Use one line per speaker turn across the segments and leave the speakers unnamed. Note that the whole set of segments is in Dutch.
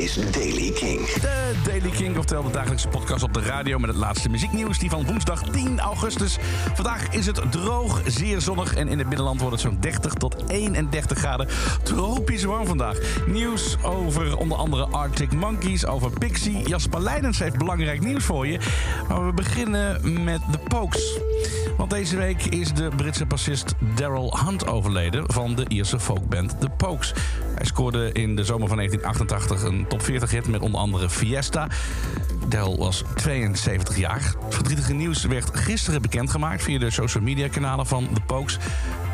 is Daily King.
De Daily King, oftewel de dagelijkse podcast op de radio met het laatste muzieknieuws. Die van woensdag 10 augustus. Vandaag is het droog, zeer zonnig en in het binnenland wordt het zo'n 30 tot 31 graden. Tropisch warm vandaag. Nieuws over onder andere Arctic Monkeys, over Pixie. Jasper Leidens heeft belangrijk nieuws voor je. Maar we beginnen met de Pokes. Want deze week is de Britse bassist Daryl Hunt overleden van de Ierse folkband The Pokes. Hij scoorde in de zomer van 1988 een top 40 hit met onder andere Fiesta. Daryl was 72 jaar. Verdrietige nieuws werd gisteren bekendgemaakt via de social media kanalen van The Pokes.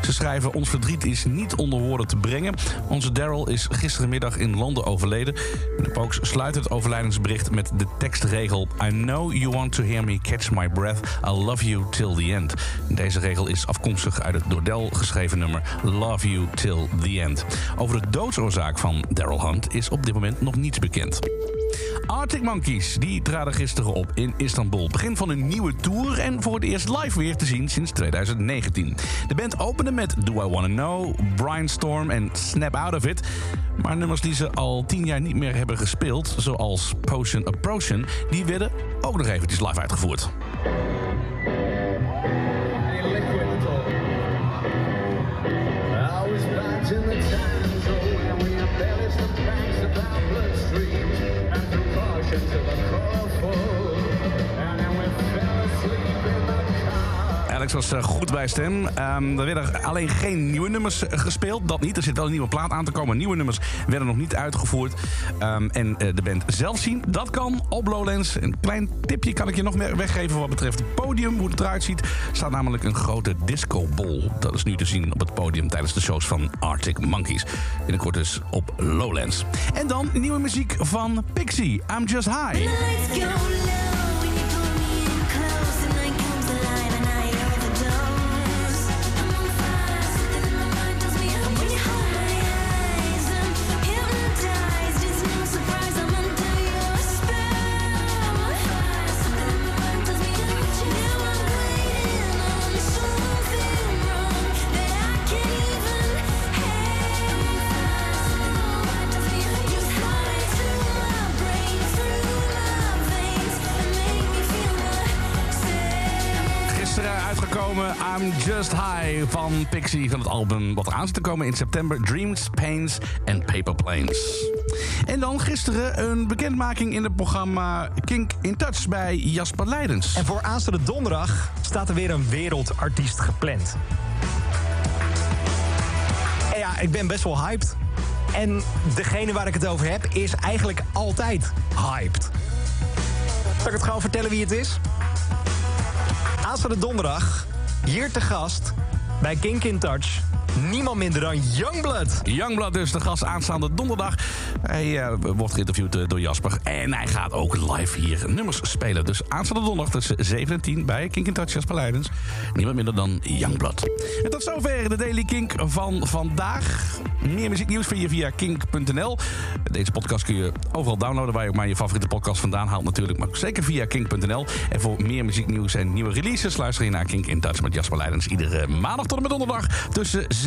Ze schrijven: Ons verdriet is niet onder woorden te brengen. Onze Daryl is gisterenmiddag in Londen overleden. De Pokes sluiten het overlijdensbericht met de tekstregel: I know you want to hear me catch my breath. I love you till the end. Deze regel is afkomstig uit het door Del geschreven nummer Love You Till the End. Over de doodsoorzaak van Daryl Hunt is op dit moment nog niets bekend. Arctic Monkeys die traden gisteren op in Istanbul. Begin van een nieuwe tour en voor het eerst live weer te zien sinds 2019. De band opende met Do I Wanna Know, Brainstorm en Snap Out of It. Maar nummers die ze al tien jaar niet meer hebben gespeeld, zoals Potion Approaching, die werden ook nog eventjes live uitgevoerd.
is still a call.
Alex was er goed bij stem. Ehm, er werden alleen geen nieuwe nummers eh, gespeeld. Dat niet. Er zit wel een nieuwe plaat aan te komen. Nieuwe nummers werden nog niet uitgevoerd. Ehm, en eh, de band zelf zien, dat kan op Lowlands. Een klein tipje kan ik je nog meer weggeven wat betreft het podium. Hoe het eruit ziet. Er staat namelijk een grote discobol. Dat is nu te zien op het podium tijdens de shows van Arctic Monkeys. Binnenkort dus op Lowlands. En dan nieuwe muziek van Pixie. I'm Just High. Uitgekomen I'm Just High van Pixie van het album wat eraan zit te komen in september. Dreams, Pains en Paper Planes. En dan gisteren een bekendmaking in het programma Kink in Touch bij Jasper Leidens.
En voor aanstaande donderdag staat er weer een wereldartiest gepland. En ja, ik ben best wel hyped. En degene waar ik het over heb is eigenlijk altijd hyped. Zal ik het gewoon vertellen wie het is? Aanstaande donderdag, hier te gast bij Kink in Touch... niemand minder dan Youngblood.
Youngblood dus de gast aanstaande donderdag. Hij eh, wordt geïnterviewd eh, door Jasper. En hij gaat ook live hier nummers spelen. Dus aanstaande donderdag tussen 7 en 10 bij Kink in Touch Jasper Leidens. Niemand minder dan Youngblood. En tot zover de Daily Kink van vandaag. Meer muzieknieuws vind je via kink.nl. Deze podcast kun je overal downloaden waar je ook maar je favoriete podcast vandaan haalt natuurlijk. Maar zeker via kink.nl. En voor meer muzieknieuws en nieuwe releases luister je naar Kink in Touch met Jasper Leidens. Iedere maandag tot en met donderdag tussen 7